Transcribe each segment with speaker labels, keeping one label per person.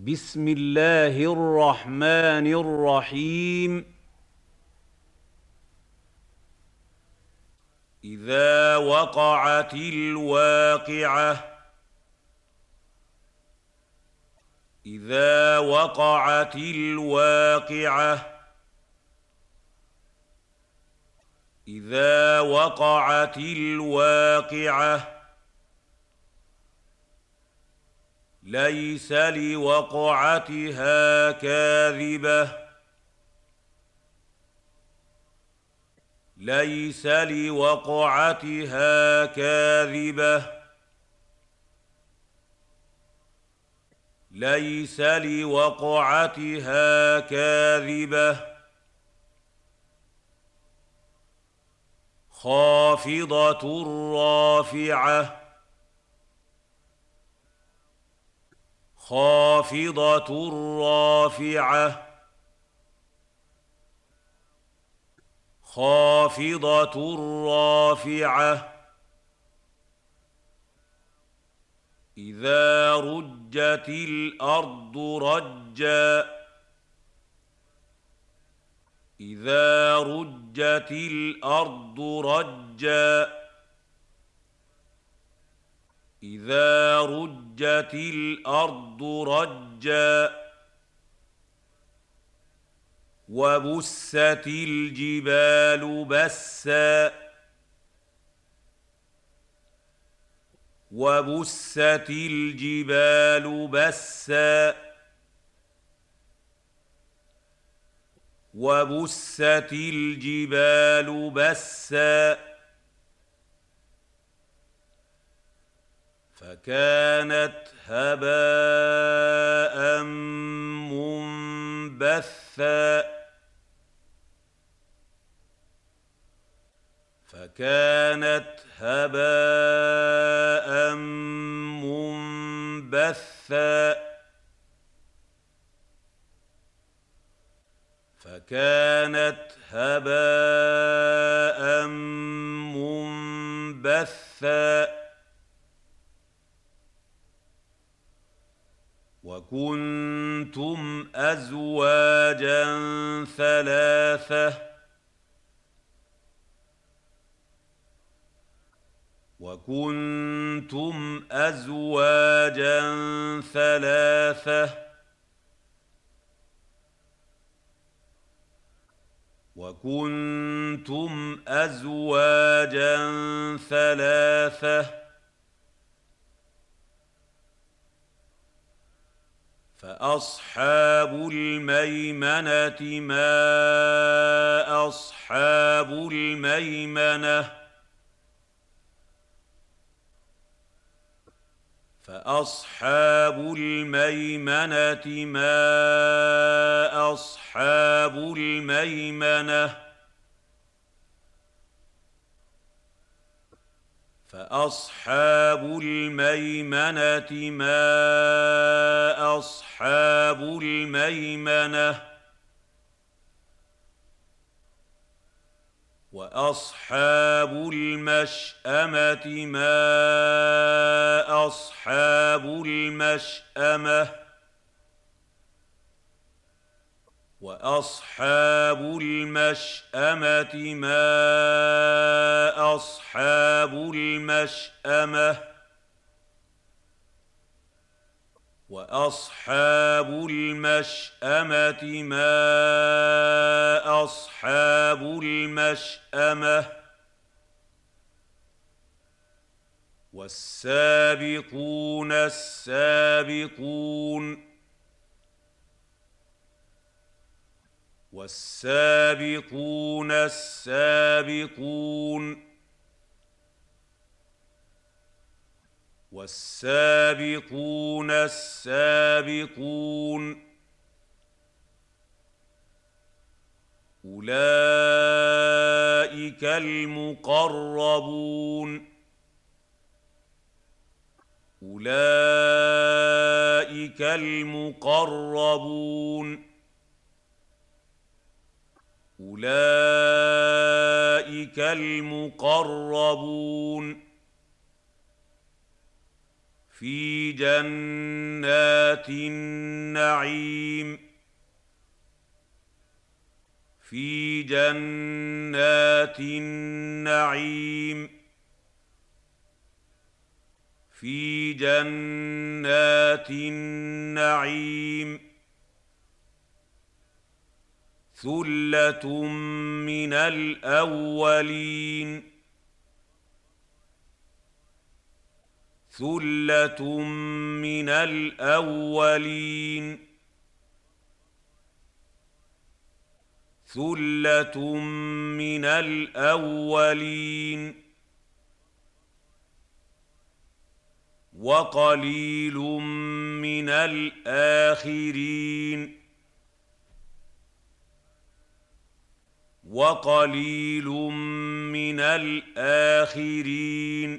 Speaker 1: بسم الله الرحمن الرحيم اذا وقعت الواقعه اذا وقعت الواقعه اذا وقعت الواقعه ليس لوقعتها كاذبه ليس لوقعتها كاذبه ليس لوقعتها كاذبه خافضه رافعه خافضة رافعة خافضة رافعة إذا رجت الأرض رجا إذا رجت الأرض رجا إذا رجت الارض رجا وبست الجبال بسا وبست الجبال بسا وبست الجبال بسا فكانت هباء منبثا فكانت هباء منبثا فكانت هباء منبثا وكنتم ازواجا ثلاثه وكنتم ازواجا ثلاثه وكنتم ازواجا ثلاثه فاصحاب الميمنه ما اصحاب الميمنه فاصحاب الميمنه ما اصحاب الميمنه فاصحاب الميمنه ما اصحاب الميمنه واصحاب المشامه ما اصحاب المشامه واصحاب المشامه ما اصحاب المشامه واصحاب المشامه ما اصحاب المشامه والسابقون السابقون والسابقون السابقون والسابقون السابقون اولئك المقربون اولئك المقربون اولئك المقربون في جنات النعيم في جنات النعيم في جنات النعيم ثله من الاولين ثله من الاولين ثله من الاولين وقليل من الاخرين وقليل من الآخرين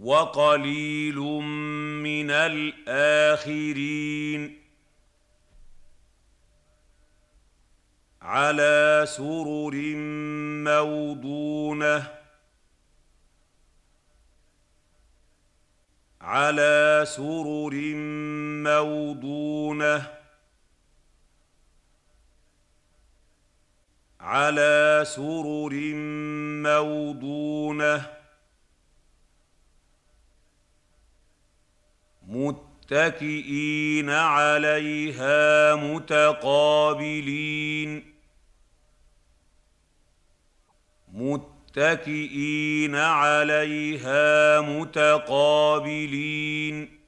Speaker 1: وقليل من الآخرين على سرر موضونه على سرر موضونه على سرر موضونه متكئين عليها متقابلين متكئين عليها متقابلين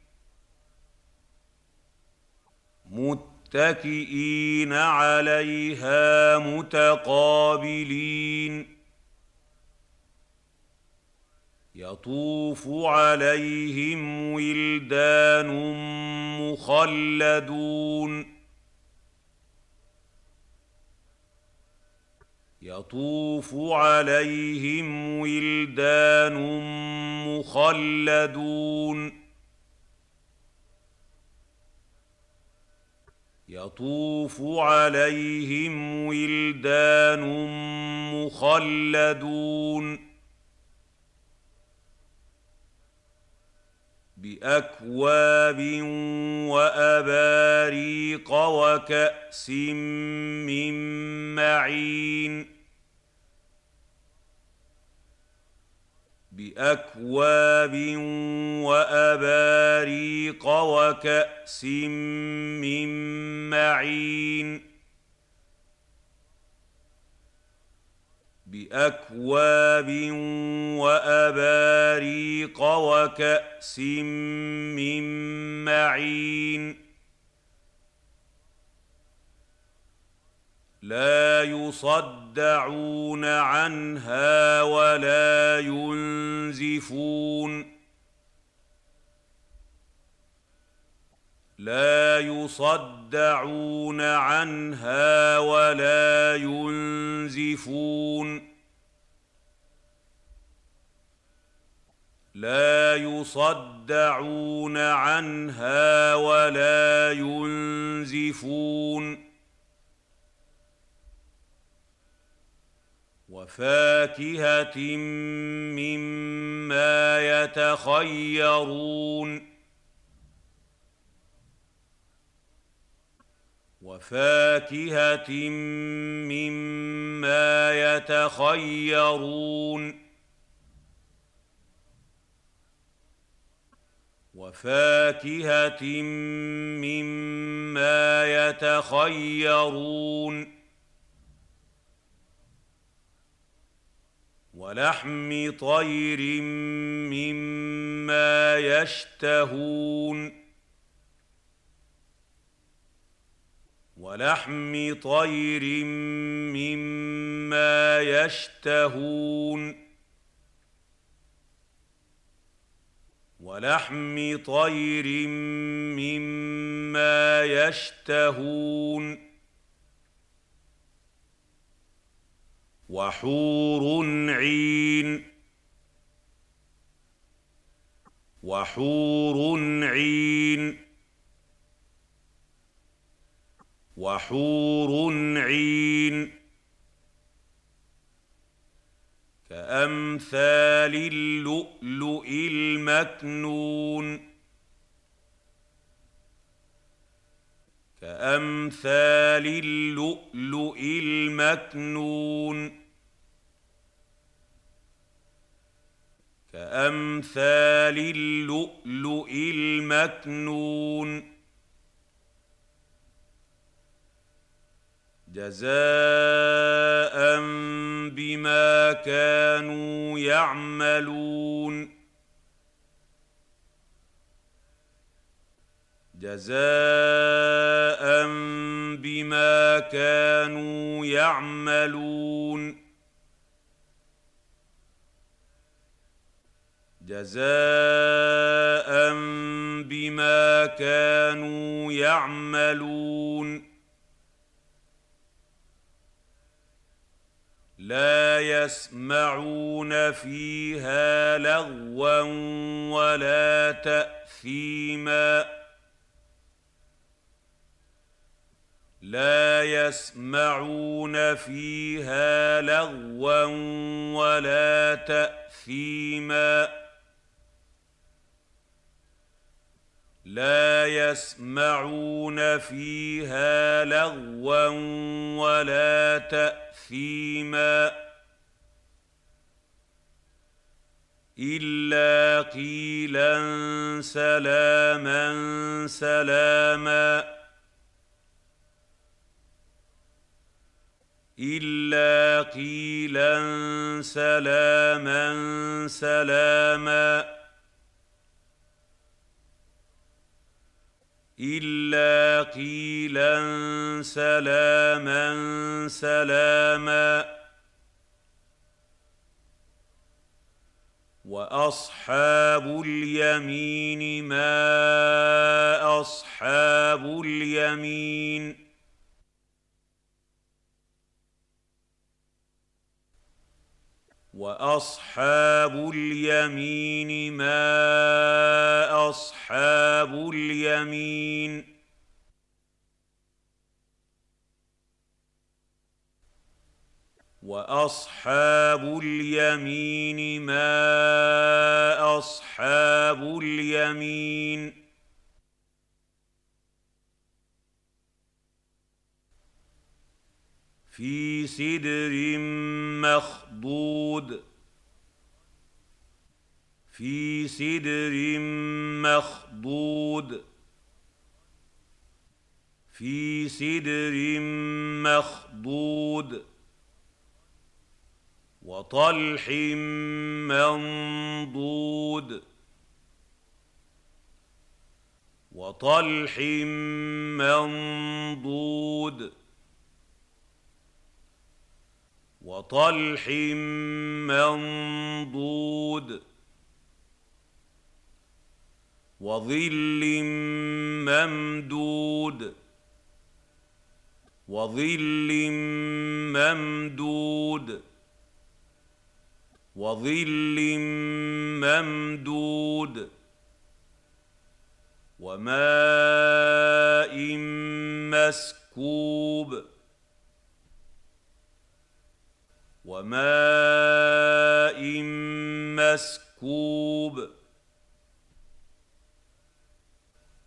Speaker 1: مت متكئين عليها متقابلين يطوف عليهم ولدان مخلدون يطوف عليهم ولدان مخلدون يطوف عليهم ولدان مخلدون باكواب واباريق وكاس من معين باكواب واباريق وكاس من معين باكواب واباريق وكاس من معين لا يصدعون عنها ولا ينزفون لا يصدعون عنها ولا ينزفون لا يصدعون عنها ولا ينزفون لا وفاكهه مما يتخيرون وفاكهه مما يتخيرون وفاكهه مما يتخيرون وفاكهة مما يتخيرون ولحم طير مما يشتهون ولحم طير مما يشتهون ولحم طير مما يشتهون ولحم طير مما يشتهون وحور عين وحور عين وحور عين كأمثال اللؤلؤ المكنون كامثال اللؤلؤ المكنون كامثال اللؤلؤ المكنون جزاء بما كانوا يعملون جزاء بما كانوا يعملون جزاء بما كانوا يعملون لا يسمعون فيها لغوا ولا تاثيما لا يسمعون فيها لغوا ولا تاثيما لا يسمعون فيها لغوا ولا تاثيما الا قيلا سلاما سلاما الا قيلا سلاما سلاما الا قيلا سلاما سلاما واصحاب اليمين ما اصحاب اليمين واصحاب اليمين ما اصحاب اليمين واصحاب اليمين ما اصحاب اليمين في سدر مخضود في سدر مخضود في سدر مخضود وطلح منضود وطلح منضود وطلح منضود وظل ممدود وظل ممدود وظل ممدود وماء مسكوب وماء مسكوب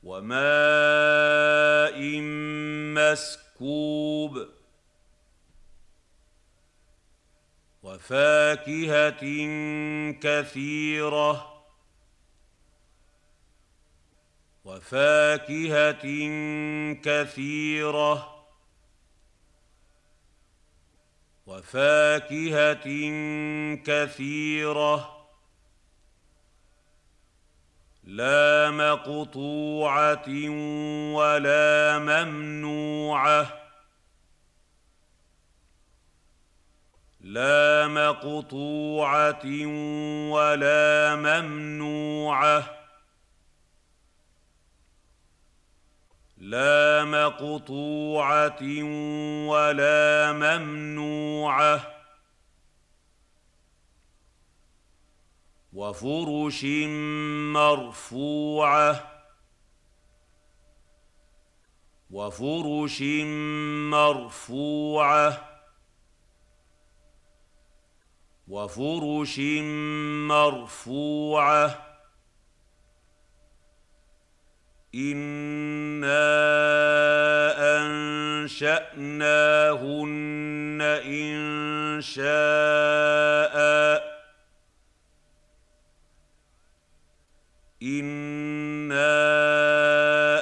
Speaker 1: وماء مسكوب وفاكهه كثيره وفاكهه كثيره وفاكهه كثيره لا مقطوعه ولا ممنوعه لا مقطوعه ولا ممنوعه لا مقطوعه ولا ممنوعه وفرش مرفوعه وفرش مرفوعه وفرش مرفوعه انا انشاناهن ان شاء انا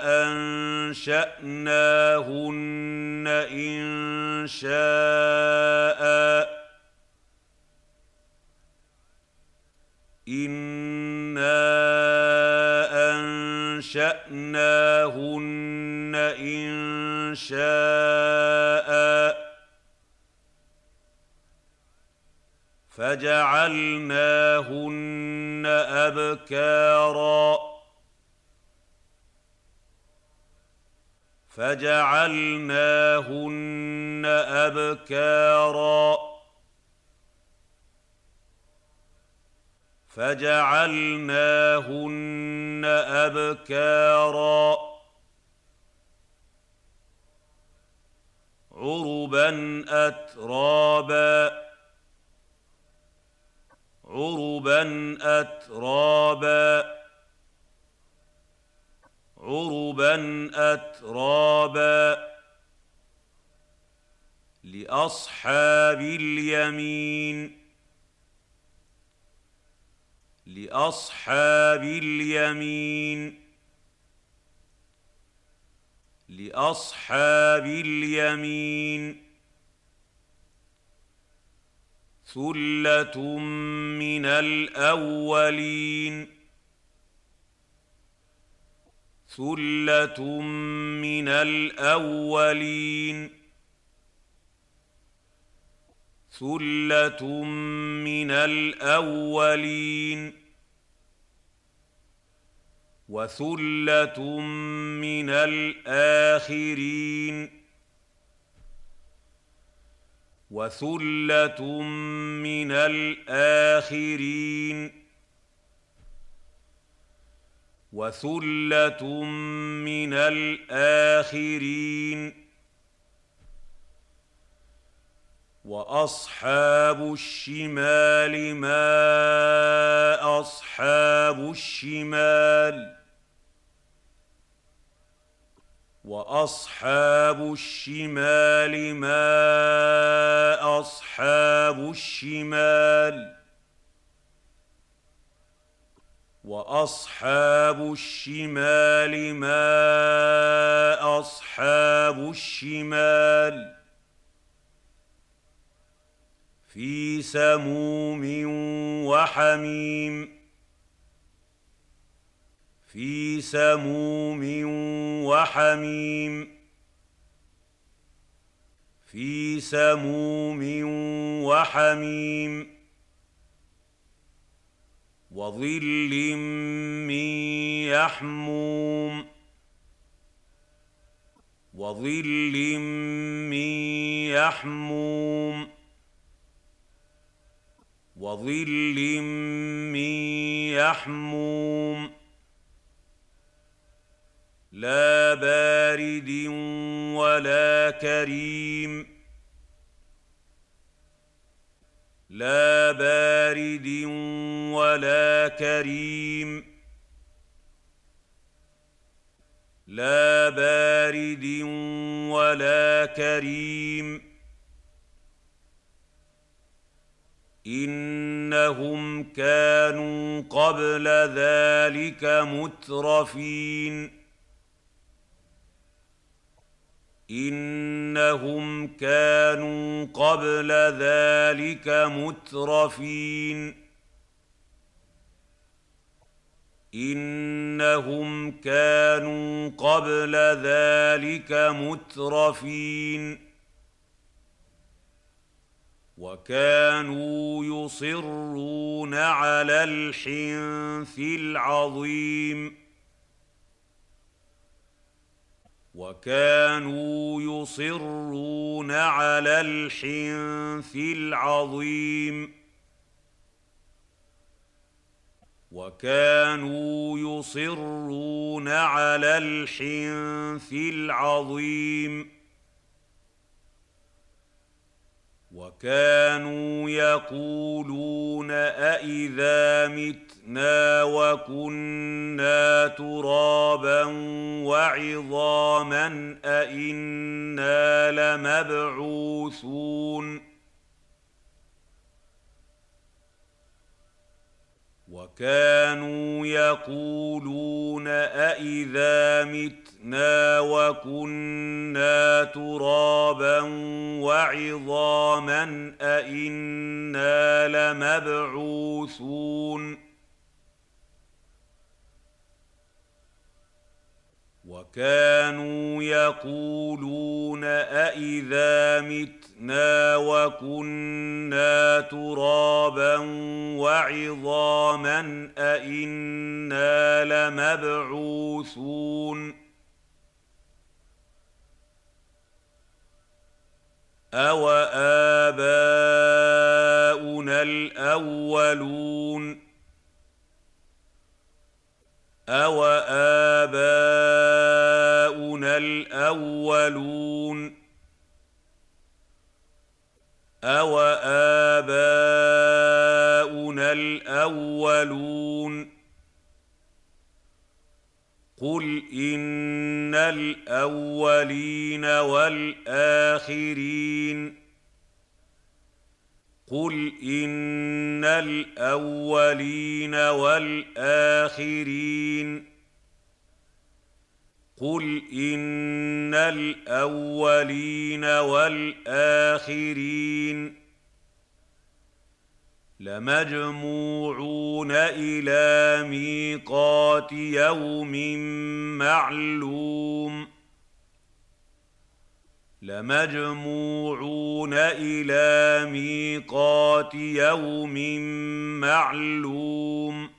Speaker 1: انشاناهن ان شاء وَأَتْيَنَاهُنَّ إِن شَاءَ فَجَعَلْنَاهُنَّ أَبْكَارًا فَجَعَلْنَاهُنَّ أَبْكَارًا فجعلناهن أبكارا عربا أترابا عربا أترابا عربا أترابا لأصحاب اليمين لاصحاب اليمين لاصحاب اليمين ثله من الاولين ثله من الاولين ثله من الاولين وثله من الاخرين وثله من الاخرين وثله من الاخرين واصحاب الشمال ما اصحاب الشمال واصحاب الشمال ما اصحاب الشمال واصحاب الشمال ما اصحاب الشمال في سموم وحميم في سموم وحميم في سموم وحميم وظل من يحموم وظل من يحموم وظل من يحموم لا بارد ولا كريم لا بارد ولا كريم لا بارد ولا كريم انهم كانوا قبل ذلك مترفين انهم كانوا قبل ذلك مترفين انهم كانوا قبل ذلك مترفين وكانوا يصرون على الحنث العظيم وكانوا يصرون على الحنث العظيم وكانوا يصرون على الحنث العظيم وكانوا يقولون أإذا متنا وكنا ترابا وعظاما أإنا لمبعوثون ۖ كانوا يقولون أإذا متنا وكنا ترابا وعظاما أإنا لمبعوثون وكانوا يقولون أإذا متنا وكنا ترابا وعظاما أإنا لمبعوثون أوآباؤنا الأولون أَوَآبَاؤُنَا الْأَوَّلُونَ أَوَآبَاؤُنَا الْأَوَّلُونَ قُلْ إِنَّ الْأَوَّلِينَ وَالْآخِرِينَ قل ان الاولين والاخرين قل ان الاولين والاخرين لمجموعون الى ميقات يوم معلوم لمجموعون الى ميقات يوم معلوم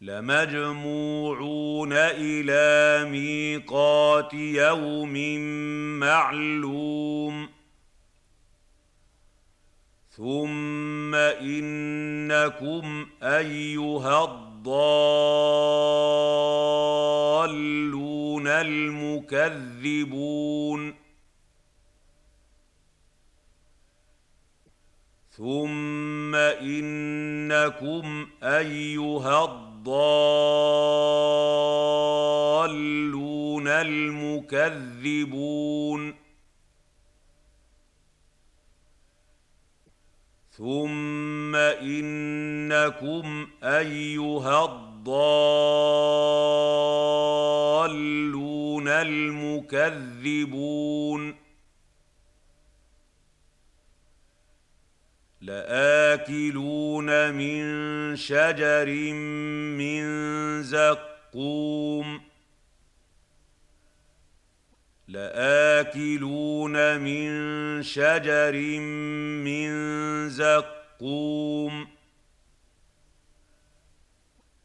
Speaker 1: لمجموعون الى ميقات يوم معلوم ثم انكم ايها الضالون الضالون المكذبون ثم انكم ايها الضالون المكذبون ثم انكم ايها الضالون المكذبون لاكلون من شجر من زقوم لآكلون من شجر من زقوم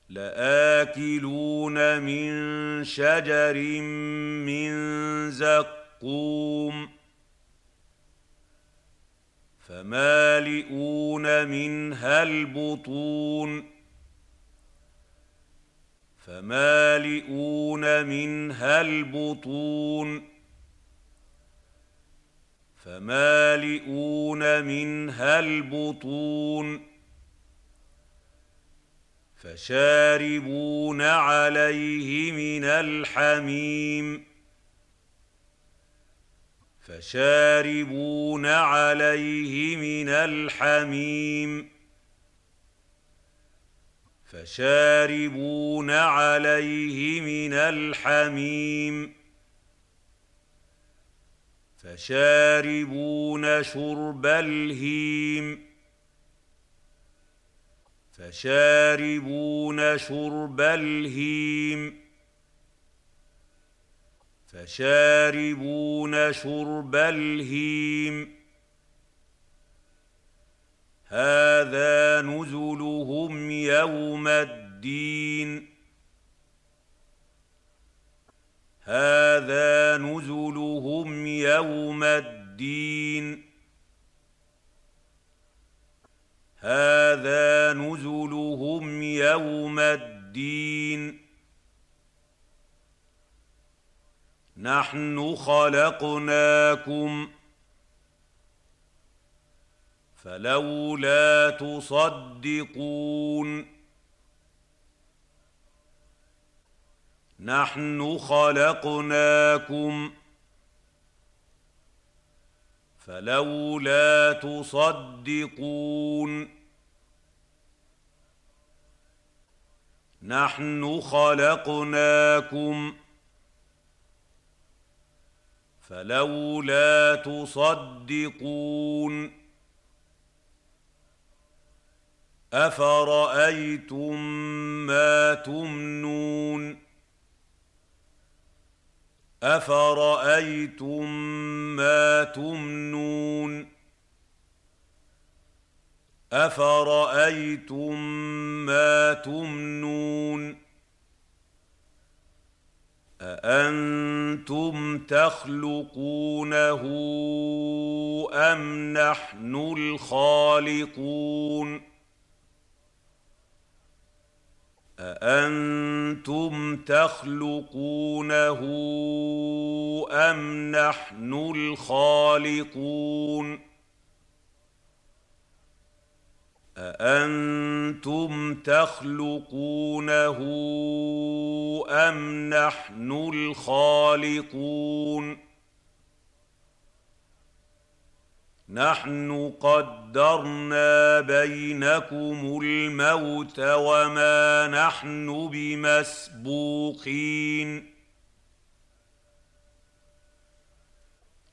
Speaker 1: لآكلون من شجر من زقوم فمالئون منها البطون فمالئون منها البطون فمالئون منها البطون فشاربون عليه من الحميم فشاربون عليه من الحميم فشاربون عليه من الحميم فشاربون عليه من الحميم فشاربون شرب الهيم فشاربون شرب الهيم فشاربون شرب الهيم هذا نزلهم يوم الدين هَٰذَا نُزُلُهُمْ يَوْمَ الدِّينِ هَٰذَا نُزُلُهُمْ يَوْمَ الدِّينِ نَحْنُ خَلَقْنَاكُمْ فَلَوْلَا تُصَدِّقُونَ نحن خلقناكم فلولا تصدقون نحن خلقناكم فلولا تصدقون افرايتم ما تمنون افرايتم ما تمنون افرايتم ما تمنون اانتم تخلقونه ام نحن الخالقون أأنتم تخلقونه أم نحن الخالقون أأنتم تخلقونه أم نحن الخالقون نحن قدرنا بينكم الموت وما نحن بمسبوقين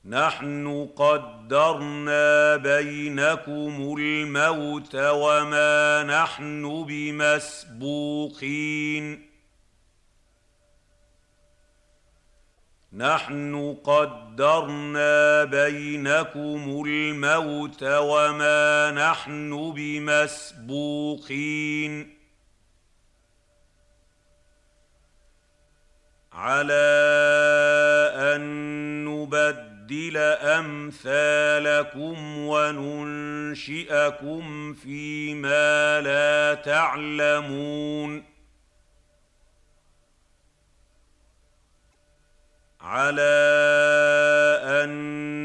Speaker 1: نحن قدرنا بينكم الموت وما نحن بمسبوقين نحن قدرنا بينكم الموت وما نحن بمسبوقين على ان نبدل امثالكم وننشئكم فيما لا تعلمون على أن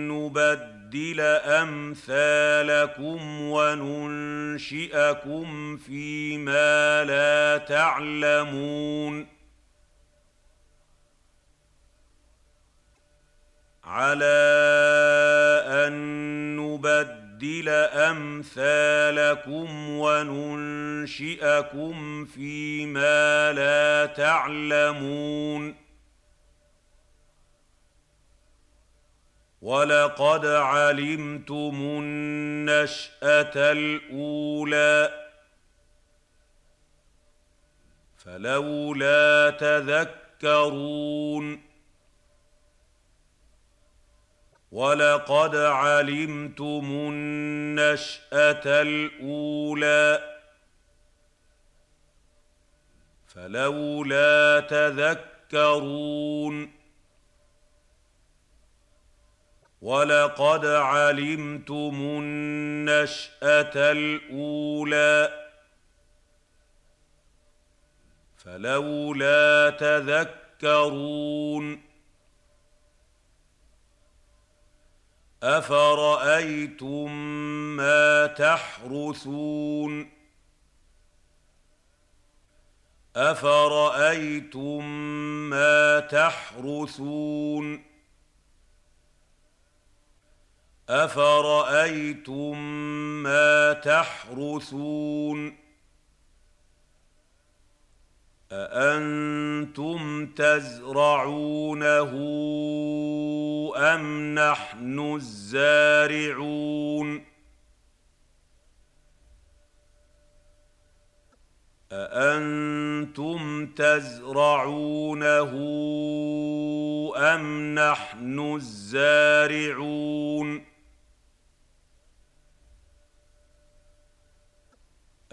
Speaker 1: نبدل أمثالكم وننشئكم فيما لا تعلمون على أن نبدل نبدل امثالكم وننشئكم فيما لا تعلمون وَلَقَدْ عَلِمْتُمُ النَّشْأَةَ الْأُولَىٰ فَلَوْلَا تَذَكَّرُونَ وَلَقَدْ عَلِمْتُمُ النَّشْأَةَ الْأُولَىٰ فَلَوْلَا تَذَكَّرُونَ وَلَقَدْ عَلِمْتُمُ النَّشْأَةَ الْأُولَىٰ فَلَوْلَا تَذَكَّرُونَ أَفَرَأَيْتُم مَّا تَحْرُثُونَ أَفَرَأَيْتُم مَّا تَحْرُثُونَ افرايتم ما تحرثون اانتم تزرعونه ام نحن الزارعون أأنتم تزرعونه أم نحن الزارعون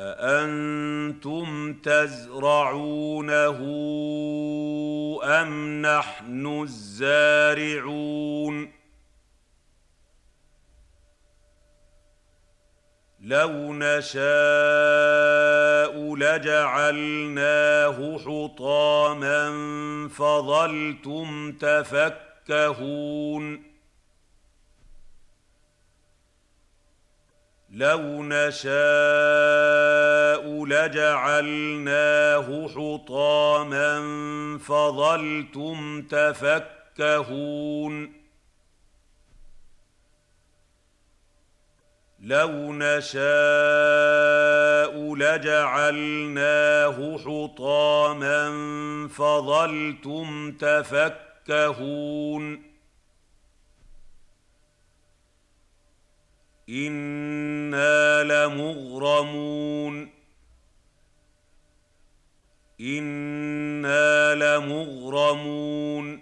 Speaker 1: أأنتم تزرعونه أم نحن الزارعون لو نشاء لجعلناه حطاما فظلتم تفكهون لو نشاء لجعلناه حطاما فظلتم تفكهون لو نشاء لجعلناه حطاما فظلتم تفكهون انا لمغرمون انا لمغرمون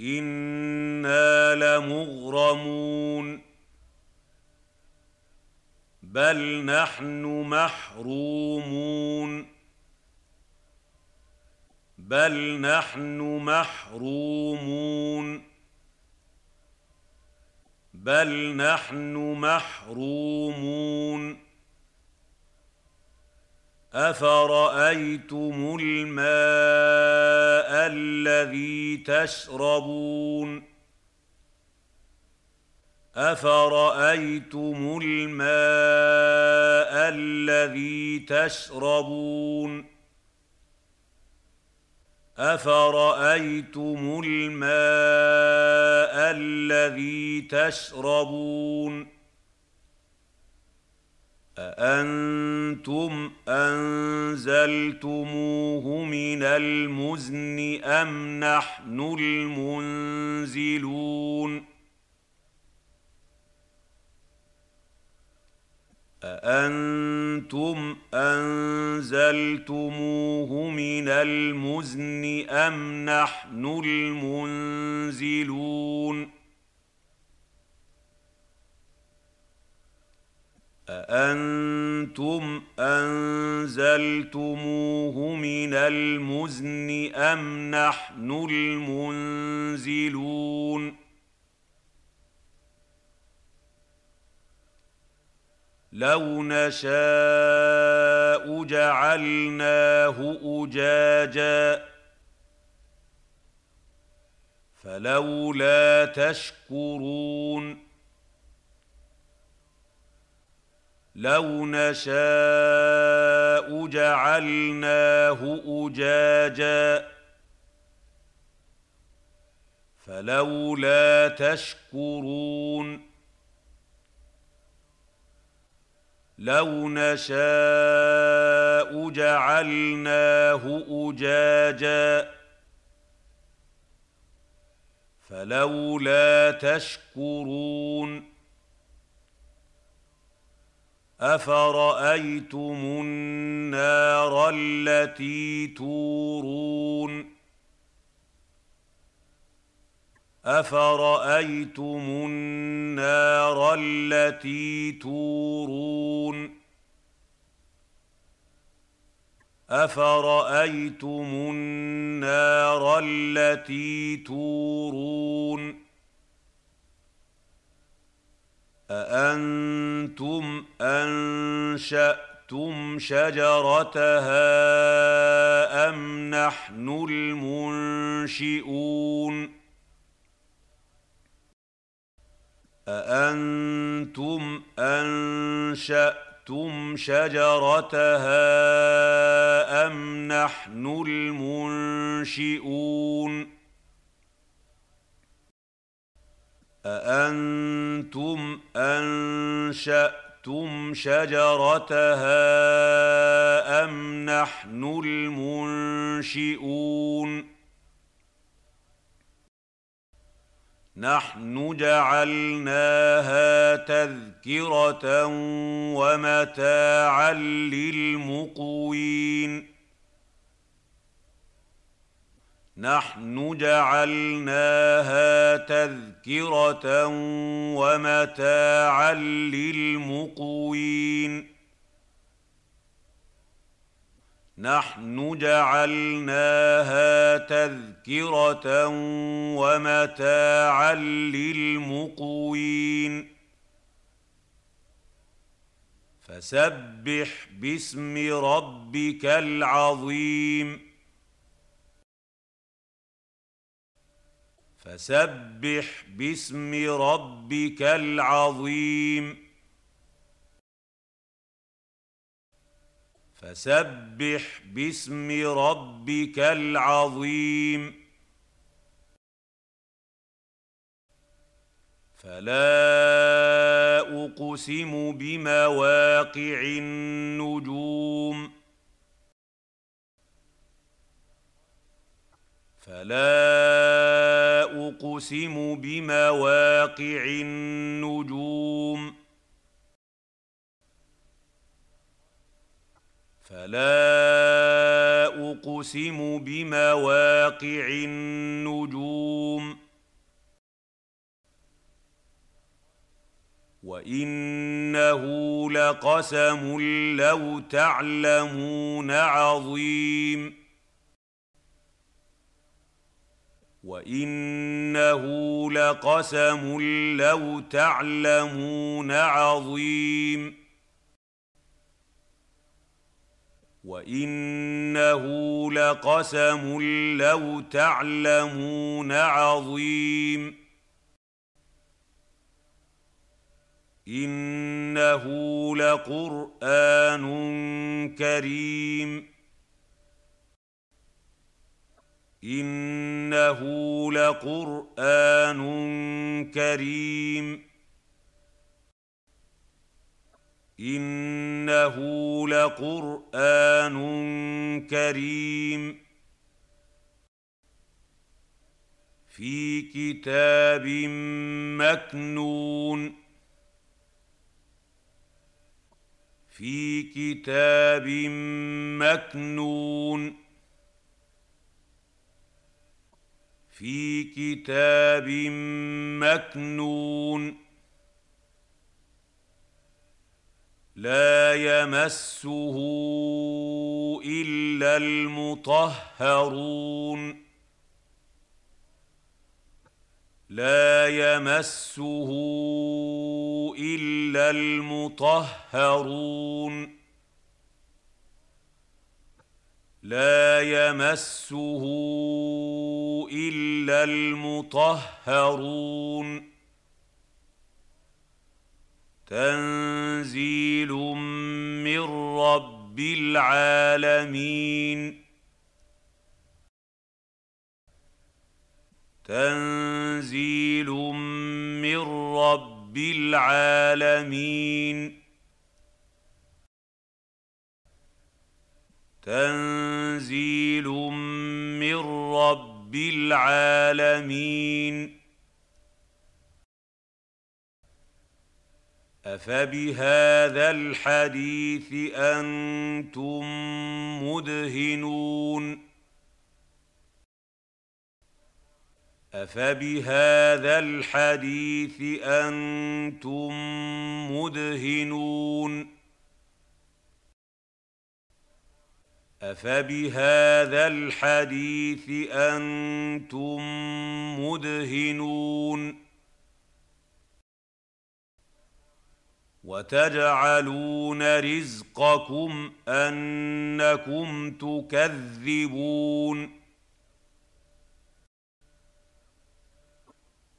Speaker 1: انا لمغرمون بل نحن محرومون بل نحن محرومون بل نحن محرومون افرايتم الماء الذي تشربون افرايتم الماء الذي تشربون افرايتم الماء الذي تشربون اانتم انزلتموه من المزن ام نحن المنزلون أأنتم أنزلتموه من المزن أم نحن المنزلون أأنتم أنزلتموه من المزن أم نحن المنزلون لو نشاء جعلناه اجاجا فلولا تشكرون لو نشاء جعلناه اجاجا فلولا تشكرون لو نشاء جعلناه اجاجا فلولا تشكرون افرايتم النار التي تورون افرايتم النار التي تورون افرايتم النار التي تورون اانتم انشاتم شجرتها ام نحن المنشئون أأنتم أنشأتم شجرتها أم نحن المنشئون أأنتم أنشأتم شجرتها أم نحن المنشئون نحن جعلناها تذكره ومتاعا للمقوين نحن جعلناها تذكره ومتاعا للمقوين نحن جعلناها تذكره ومتاعا للمقوين فسبح باسم ربك العظيم فسبح باسم ربك العظيم فسبح باسم ربك العظيم فلا اقسم بمواقع النجوم فلا اقسم بمواقع النجوم فلا اقسم بمواقع النجوم وانه لقسم لو تعلمون عظيم وانه لقسم لو تعلمون عظيم وانه لقسم لو تعلمون عظيم انه لقران كريم انه لقران كريم انه لقران كريم في كتاب مكنون في كتاب مكنون في كتاب مكنون لَا يَمَسُّهُ إِلَّا الْمُطَهَّرُونَ لا يمسه الا المطهرون لا يمسه الا المطهرون تنزيل من رب العالمين تنزيل من رب العالمين تنزيل من رب العالمين افبهذا الحديث انتم مدهنون افبهذا الحديث انتم مدهنون افبهذا الحديث انتم مدهنون وتجعلون رزقكم انكم تكذبون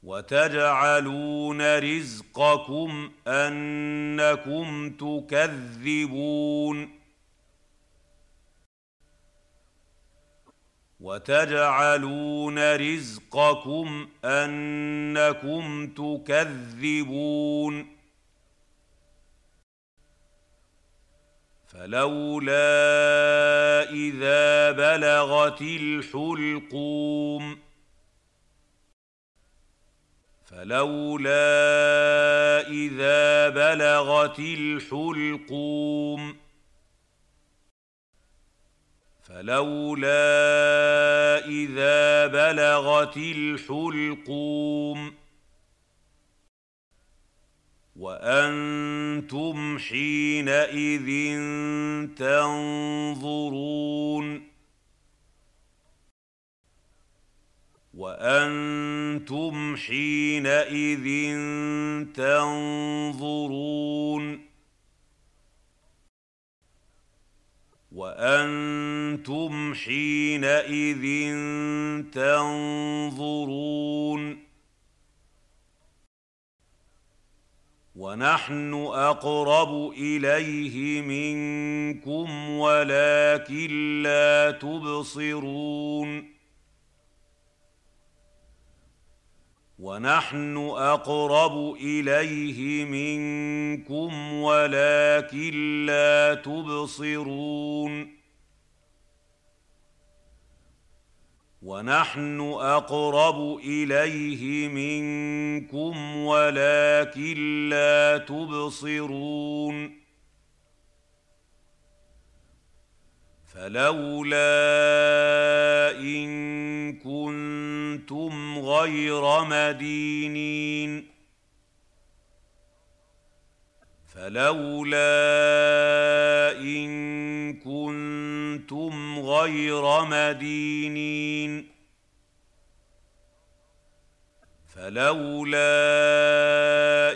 Speaker 1: وتجعلون رزقكم انكم تكذبون وتجعلون رزقكم انكم تكذبون فلولا اذا بلغت الحلقوم فلولا اذا بلغت الحلقوم فلولا اذا بلغت الحلقوم فلولا إذا بلغت وانتم حينئذ تنظرون وانتم حينئذ تنظرون وانتم حينئذ تنظرون ونحن اقرب اليه منكم ولكن لا تبصرون ونحن اقرب اليه منكم ولكن لا تبصرون ونحن اقرب اليه منكم ولكن لا تبصرون فلولا ان كنتم غير مدينين فلولا ان كنتم غير مدينين فلولا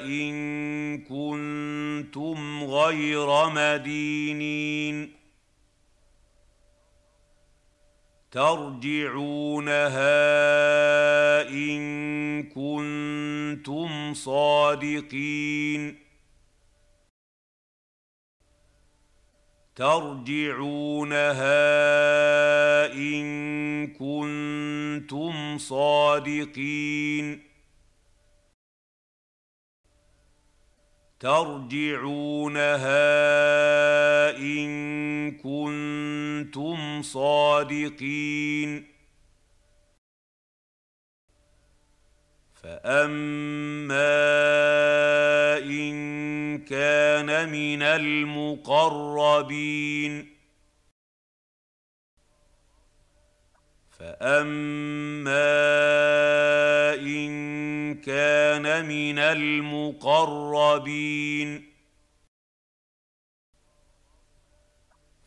Speaker 1: ان كنتم غير مدينين ترجعونها ان كنتم صادقين ترجعونها ان كنتم صادقين ترجعونها ان كنتم صادقين فاما ان كان كان من المقربين فاما ان كان من المقربين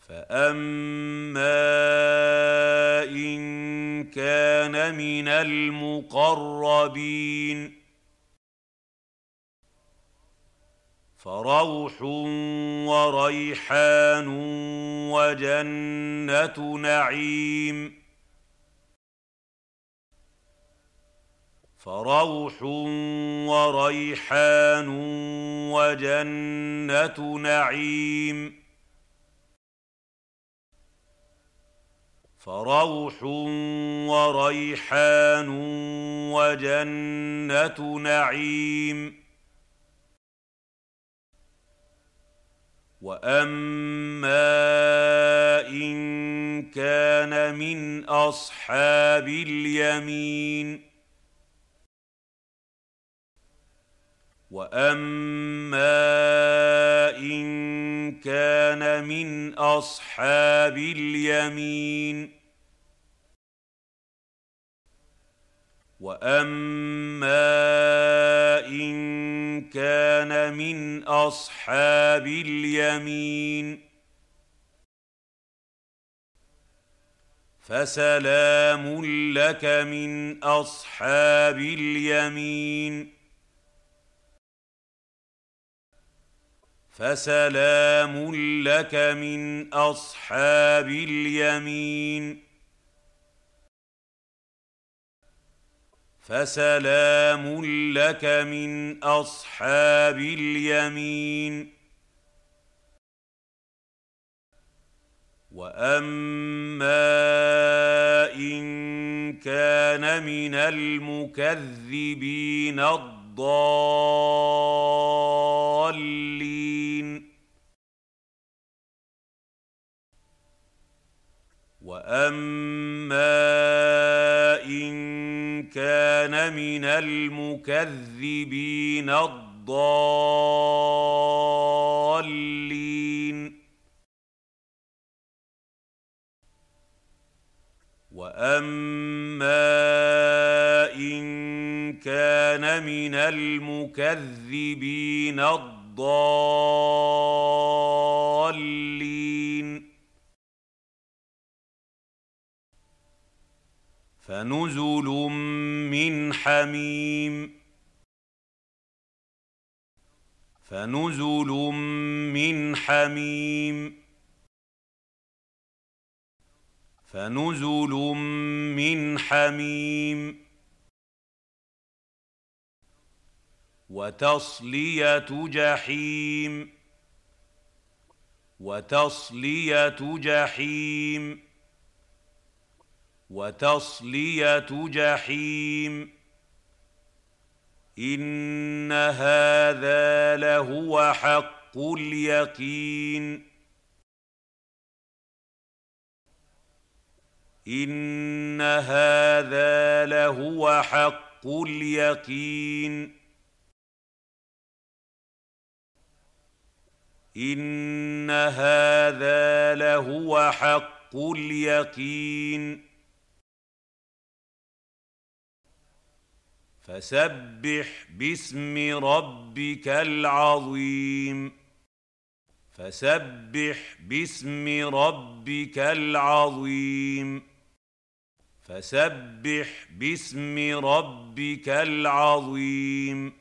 Speaker 1: فاما ان كان من المقربين فروح وريحان وجنه نعيم فروح وريحان وجنه نعيم فروح وريحان وجنه نعيم واما ان كان من اصحاب اليمين واما ان كان من اصحاب اليمين واما إن كان من اصحاب اليمين فسلام لك من اصحاب اليمين فسلام لك من اصحاب اليمين فسلام لك من اصحاب اليمين واما ان كان من المكذبين الضالين واما ان كان من المكذبين الضالين واما ان كان من المكذبين الضالين فنزل من حميم فنزل من حميم فنزل من حميم وتصليه جحيم وتصليه جحيم وتصليه جحيم ان هذا لهو حق اليقين ان هذا لهو حق اليقين ان هذا لهو حق اليقين فسبح باسم ربك العظيم فسبح باسم ربك العظيم فسبح باسم ربك العظيم